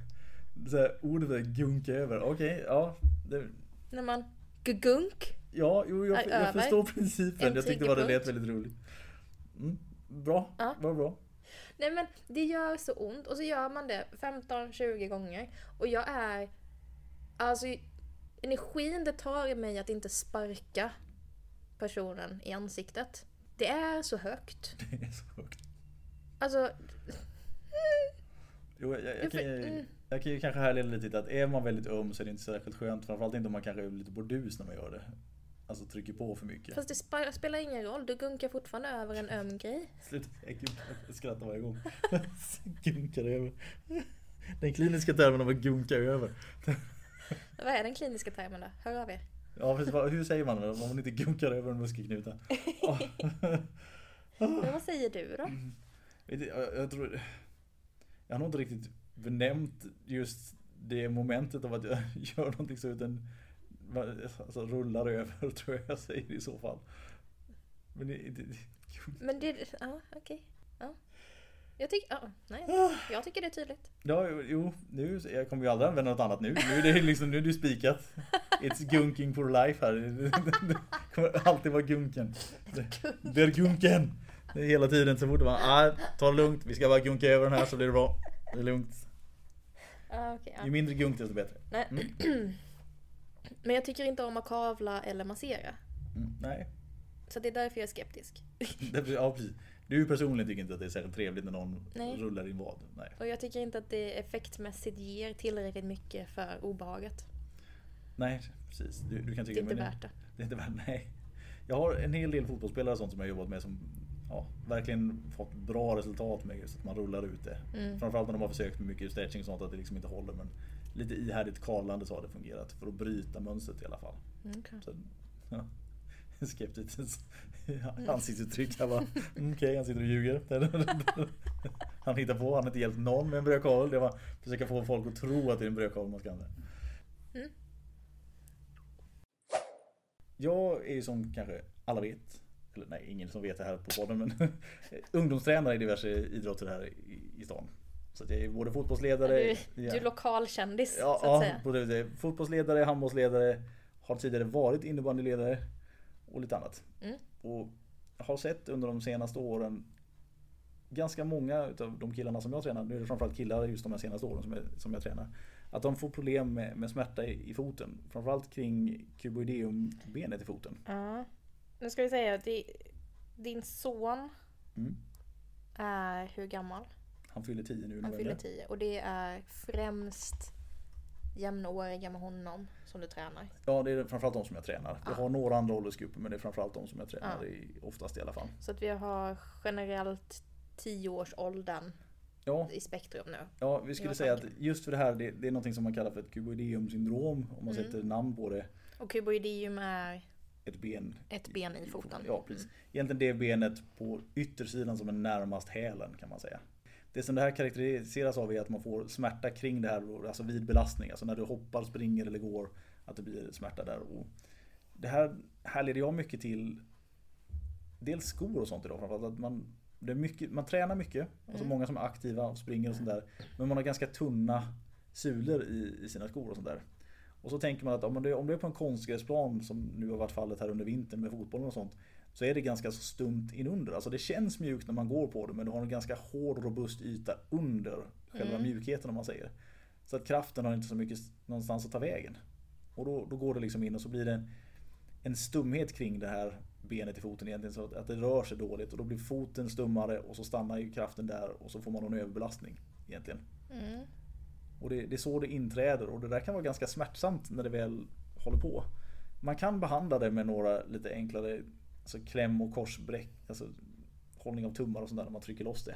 B: så här, ordet där, gunka över. Okej, ja. Det,
A: När man gunk.
B: ja, jo, jag, jag
A: över.
B: förstår principen.
A: En
B: Jag tyckte bara det lät väldigt roligt. Mm, bra,
A: Ja.
B: var bra.
A: Nej men det gör så ont och så gör man det 15-20 gånger. Och jag är... Alltså energin det tar i mig att inte sparka personen i ansiktet. Det är så högt.
B: Det är så högt.
A: Alltså...
B: Jo, jag, jag,
A: Jag
B: ju-
A: mm.
B: Jag kan ju kanske härleda lite till att är man väldigt öm så är det inte särskilt skönt. Framförallt inte om man kanske är lite bordus när man gör det. Alltså trycker på för mycket.
A: Fast det spa- spelar ingen roll, du gunkar fortfarande över en öm grej.
B: Sluta jag skrattar varje gång. Gunkar över. Den kliniska termen av att gunka över.
A: Vad är den kliniska termen då? Hör av er.
B: Ja, precis, hur säger man det om man inte gunkar över en muskelknuta?
A: Men vad säger du då?
B: Du, jag, jag tror... Jag har nog inte riktigt benämnt just det momentet av att jag gör någonting så utan alltså, rullar över tror jag jag säger i så fall. Men det, det,
A: Men det, ja okej. Ja. Jag tycker, ja, nej. Jag tycker det är tydligt.
B: Ja, jo, nu, jag kommer ju aldrig använda något annat nu. Nu är det liksom, nu är det spikat. It's gunking for life här. Det kommer alltid vara gunken. Det är gunken! Det är hela tiden så fort man, ah, ta det lugnt, vi ska bara gunka över den här så blir det bra. Det är lugnt.
A: Ja, okej, ja.
B: Ju mindre gunk desto bättre.
A: Nej. Men jag tycker inte om att kavla eller massera.
B: Mm, nej,
A: Så det är därför jag är skeptisk.
B: ja, precis. Du personligen tycker inte att det är särskilt trevligt när någon
A: Nej.
B: rullar i en vad. Nej.
A: Och jag tycker inte att det effektmässigt ger tillräckligt mycket för obehaget.
B: Nej, precis. Du, du kan
A: Det är
B: tycka
A: inte värt det.
B: Det är inte värt nej. Jag har en hel del fotbollsspelare och sånt som jag jobbat med som ja, verkligen fått bra resultat med just att man rullar ut det.
A: Mm.
B: Framförallt när de har försökt med mycket stretching och sånt att det liksom inte håller. Men lite ihärdigt karlande så har det fungerat för att bryta mönstret i alla fall.
A: Mm, okej.
B: Så, ja. Skeptiskt ansiktsuttryck. Jag bara, mm, okej han sitter och ljuger. Han hittar på, han har inte hjälpt någon med en brödkavel. Det var försöka få folk att tro att det är en brödkavel man ska använda.
A: Mm.
B: Jag är som kanske alla vet, eller nej ingen som vet det här på podden men ungdomstränare i diverse idrotter här i, i stan. Så att jag är både fotbollsledare,
A: Du, du är lokalkändis
B: ja,
A: så att
B: ja,
A: säga.
B: det. fotbollsledare, handbollsledare, har tidigare varit innebandyledare och lite annat.
A: Mm.
B: Och har sett under de senaste åren ganska många utav de killarna som jag tränar, nu är det framförallt killar just de här senaste åren som jag, som jag tränar. Att de får problem med, med smärta i, i foten. Framförallt kring cuboideumbenet i foten.
A: Ja. Nu ska vi säga att din son
B: Mm.
A: är hur gammal?
B: Han fyller 10 nu
A: Han fyller 10 och det är främst jämnåriga med honom som du tränar.
B: Ja, det är framförallt de som jag tränar. Jag
A: Ja.
B: har några andra åldersgrupper men det är framförallt de som jag tränar
A: Ja.
B: i, oftast i alla fall.
A: Så att vi har generellt 10-årsåldern
B: Ja,
A: i spektrum nu.
B: ja vi skulle säga att
A: tanken.
B: just för det här, det, det är något som man kallar för ett cuboideumsyndrom om man
A: Mm.
B: sätter namn på det.
A: Och kuboideum är
B: Ett ben
A: ett ben i foten.
B: Ja, precis. Egentligen det benet på yttersidan som är närmast hälen kan man säga. Det som det här karaktäriseras av är att man får smärta kring det här, alltså vid belastning. Alltså när du hoppar, springer eller går, att det blir smärta där. Och det här, här leder jag mycket till dels skor och sånt idag. Framförallt att man, det är mycket, man tränar mycket, alltså
A: Mm.
B: många som är aktiva och springer och sånt där. Men man har ganska tunna sulor i, i sina skor och sånt där. Och så tänker man att om det, om det är på en konstgräsplan som nu har varit fallet här under vintern med fotbollen och sånt. Så är det ganska så stumt inunder. Alltså det känns mjukt när man går på det men du har en ganska hård robust yta under själva
A: Mm.
B: mjukheten om man säger. Så att kraften har inte så mycket någonstans att ta vägen. Och då, då går det liksom in och så blir det en, en stumhet kring det här benet i foten egentligen. Så att, att det rör sig dåligt och då blir foten stummare och så stannar ju kraften där och så får man en överbelastning egentligen.
A: Mm.
B: Och det, det är så det inträder och det där kan vara ganska smärtsamt när det väl håller på. Man kan behandla det med några lite enklare alltså kläm och korsbräck, alltså hållning av tummar och sånt där när man trycker loss det.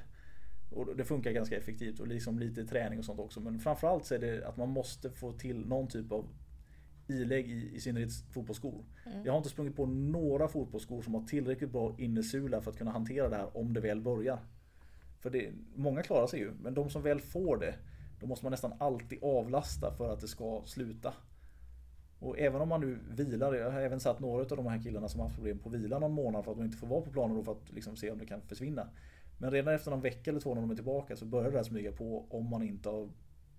B: Och det funkar ganska effektivt och liksom lite träning och sånt också. Men framförallt så är det att man måste få till någon typ av ilägg i, i synnerhet fotbollsskor.
A: Mm.
B: Jag har inte sprungit på några fotbollsskor som har tillräckligt bra innesula för att kunna hantera det här om det väl börjar. För det, många klarar sig ju, men de som väl får det, då måste man nästan alltid avlasta för att det ska sluta. Och även om man nu vilar, jag har även satt några av de här killarna som har haft problem på vila någon månad för att de inte får vara på planen och för att liksom se om det kan försvinna. Men redan efter någon vecka eller två när de är tillbaka så börjar det här smyga på om man inte har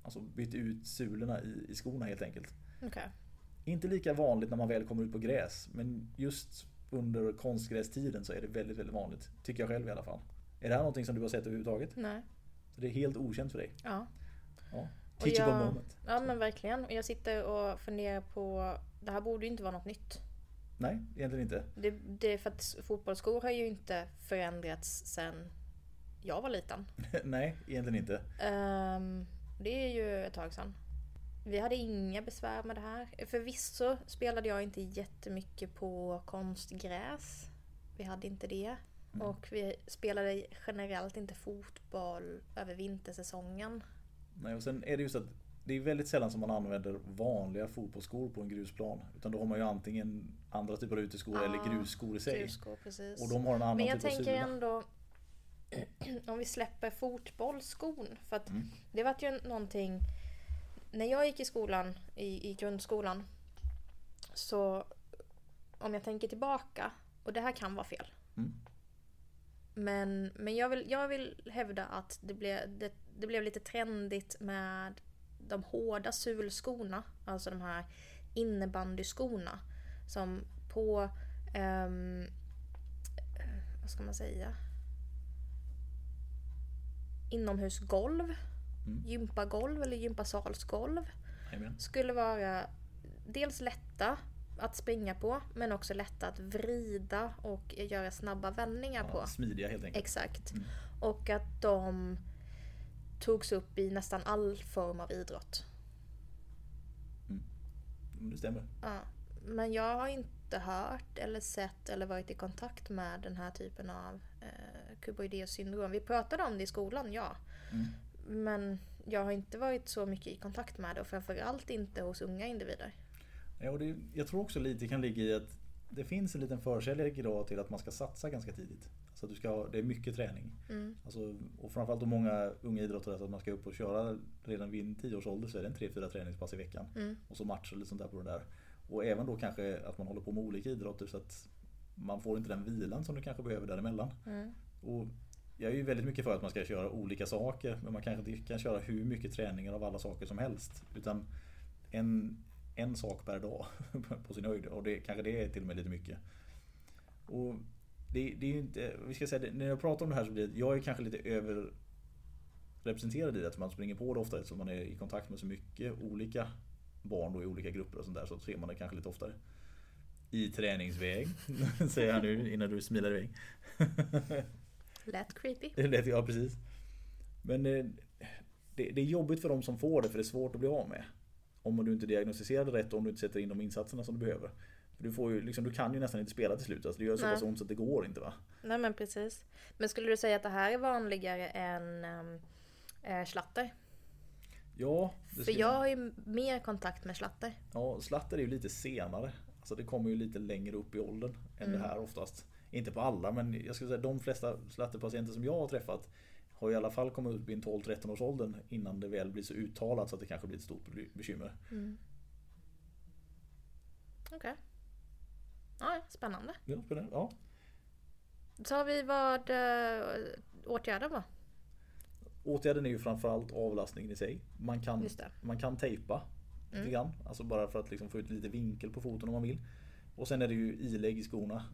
B: alltså, bytt ut sulorna i, i skorna helt enkelt.
A: Okej.
B: Inte lika vanligt när man väl kommer ut på gräs, men just under konstgrästiden så är det väldigt, väldigt vanligt. Tycker jag själv i alla fall. Är det här någonting som du har sett överhuvudtaget?
A: Nej.
B: Så det är helt okänt för dig?
A: Ja.
B: Ja. Teachable
A: jag-
B: moment.
A: ja men verkligen. Och jag sitter och funderar på, det här borde ju inte vara något nytt.
B: Nej, egentligen inte.
A: Det, det är för att fotbollsskor har ju inte förändrats sen jag var liten.
B: Nej, egentligen inte.
A: Ehm, det är ju ett tag sedan. Vi hade inga besvär med det här. Förvisso spelade jag inte jättemycket på konstgräs. Vi hade inte det.
B: Mm.
A: Och vi spelade generellt inte fotboll över vintersäsongen.
B: Nej, och sen är det just att det är väldigt sällan som man använder vanliga fotbollsskor på en grusplan. Utan då har man ju antingen andra typer av uteskor
A: Ah,
B: eller grusskor i sig.
A: Grusskor, precis.
B: Och de har en annan
A: Men jag
B: typ av
A: tänker
B: sula.
A: ändå om vi släpper fotbollsskon. För att
B: Mm.
A: det var ju någonting när jag gick i skolan, i, i grundskolan. Så om jag tänker tillbaka, och det här kan vara fel.
B: Mm.
A: Men, men jag, vill, jag vill hävda att det blev, det, det blev lite trendigt med de hårda sulskorna. Alltså de här innebandyskorna. Som på, ehm, vad ska man säga? Inomhusgolv,
B: Mm.
A: gympagolv eller gympasalsgolv
B: Jajamän.
A: skulle vara dels lätta att springa på men också lätta att vrida och göra snabba vändningar på.
B: Ja, smidiga helt enkelt.
A: Exakt.
B: Mm.
A: Och att de togs upp i nästan all form av idrott.
B: Mm, Det stämmer.
A: Ja. Men jag har inte hört eller sett eller varit i kontakt med den här typen av eh, kuboideus syndrom. Vi pratade om det i skolan, ja.
B: Mm.
A: Men jag har inte varit så mycket i kontakt med det och framförallt inte hos unga individer.
B: Ja, och det, jag tror också lite kan ligga i att det finns en liten förkärlek idag till att man ska satsa ganska tidigt. Så att du ska ha, det är mycket träning.
A: Mm.
B: Alltså, och framförallt de många unga idrottare att man ska upp och köra redan vid en 10 års ålder så är det en 3-4 träningspass i veckan.
A: Mm.
B: Och så matcher eller sånt där på det där. Och även då kanske att man håller på med olika idrotter så att man får inte den vilan som du kanske behöver däremellan.
A: Mm.
B: Och jag är ju väldigt mycket för att man ska köra olika saker men man kanske inte kan köra hur mycket träningar av alla saker som helst. Utan en, en sak per dag på sin höjd och det, kanske det är till och med lite mycket. Och det, det är ju inte, vi ska säga det, när jag pratar om det här så blir det, jag är kanske lite överrepresenterad i det att man springer på det ofta eftersom man är i kontakt med så mycket olika barn då i olika grupper och sånt där så ser man det kanske lite oftare. I träningsväg, säger jag nu innan du smilar iväg.
A: Lät creepy.
B: Det lät, ja precis. Men eh, det, det är jobbigt för de som får det för det är svårt att bli av med. Om du inte diagnostiserar det rätt och om du inte sätter in de insatserna som du behöver. För Du, får ju, liksom, du kan ju nästan inte spela till slut. Alltså, det gör så
A: Nej.
B: pass ont så att det går inte va.
A: Nej men precis. Men skulle du säga att det här är vanligare än eh, slatter?
B: Ja,
A: För jag har ju mer kontakt med slatter.
B: ja, slatter är ju lite senare. Alltså det kommer ju lite längre upp i åldern än
A: Mm.
B: det här oftast. Inte på alla men jag skulle säga de flesta slatterpatienter som jag har träffat har i alla fall kommit upp i en 12-13 års åldern innan det väl blir så uttalat så att det kanske blir ett stort bekymmer.
A: Mm. Okej. Ja, spännande.
B: Ja, spännande. ja.
A: Har vi vad uh, åtgärder var.
B: Åtgärden är ju framförallt avlastningen i sig. Man kan, man kan tejpa lite
A: Mm.
B: grann. Alltså bara för att liksom få ut lite vinkel på foten om man vill. Och sen är det ju ilägg i skorna.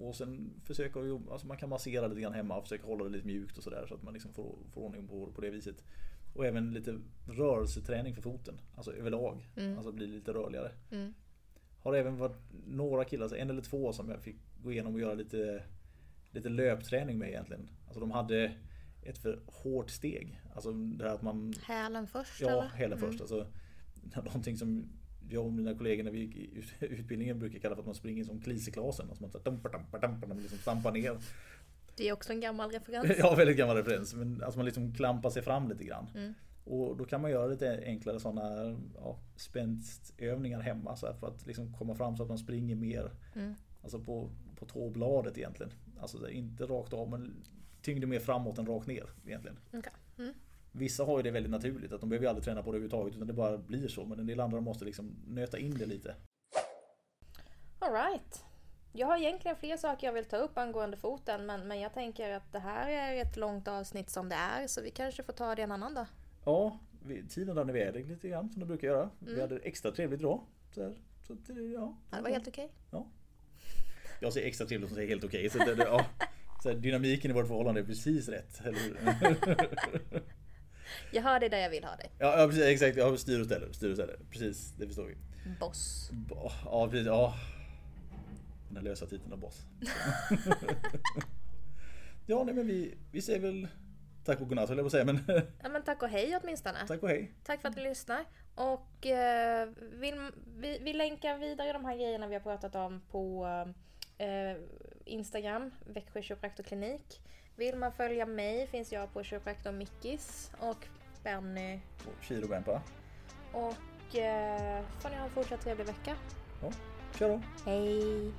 B: Och sen försöka jobba, alltså man kan massera lite grann hemma och försöka hålla det lite mjukt och sådär så att man liksom får, får ordning på det på det viset. Och även lite rörelseträning för foten. Alltså överlag.
A: Mm.
B: Alltså bli lite rörligare.
A: Mm.
B: Har även varit några killar, alltså en eller två som jag fick gå igenom och göra lite, lite löpträning med egentligen. Alltså de hade ett för hårt steg. Alltså det här att man
A: Hälen först
B: Ja,
A: eller?
B: hela
A: Mm.
B: först. Alltså, någonting som jag och mina kollegor när vi gick i ut- utbildningen brukar kalla för att man springer som kliseklasen. Alltså man så här dumpar, dumpar, dumpar, man liksom stampar ner.
A: Det är också en gammal referens.
B: Ja, väldigt gammal referens. Men alltså man liksom klampar sig fram lite grann.
A: Mm.
B: Och då kan man göra lite enklare sådana ja, spänstövningar hemma så för att liksom komma fram så att man springer mer.
A: Mm.
B: Alltså på, på tåbladet egentligen. Alltså inte rakt av men tyngden mer framåt än rakt ner egentligen.
A: Okej. Mm.
B: Vissa har ju det väldigt naturligt, att de behöver ju aldrig träna på det överhuvudtaget utan det bara blir så. Men en del andra måste liksom nöta in det lite.
A: All right. Jag har egentligen fler saker jag vill ta upp angående foten men, men jag tänker att det här är ett långt avsnitt som det är så vi kanske får ta det en annan dag.
B: Ja, vi- tiden rann iväg lite grann som det brukar göra. Vi
A: Mm.
B: hade extra trevligt idag. Så, här, så det- ja.
A: Ja, det var helt okej.
B: Jag säger extra trevligt som säger helt okej. så det, det, ja. så här, dynamiken i vårt förhållande är precis rätt. Eller hur?
A: Jag har det där jag vill ha det.
B: ja, ja, precis, exakt. Ja, styr och ställer. Styr och ställer. Precis, det förstår vi.
A: Boss.
B: Ba- Ja, precis. Ja. Den här lösa titeln av boss. ja, nej men vi, vi säger väl tack och godnatt höll jag på att säga. Men
A: Ja, men tack och hej åtminstone.
B: tack och hej.
A: Tack för att ni lyssnar. Och eh, vill, vi, vi länkar vidare de här grejerna vi har pratat om på eh, Instagram, Växjö kiropraktorklinik. Vill man följa mig finns jag på kiropraktor Mickis och Benny.
B: Och Kiro Bampa.
A: Och eh, får ni ha en fortsatt trevlig vecka.
B: Kör då.
A: Hej!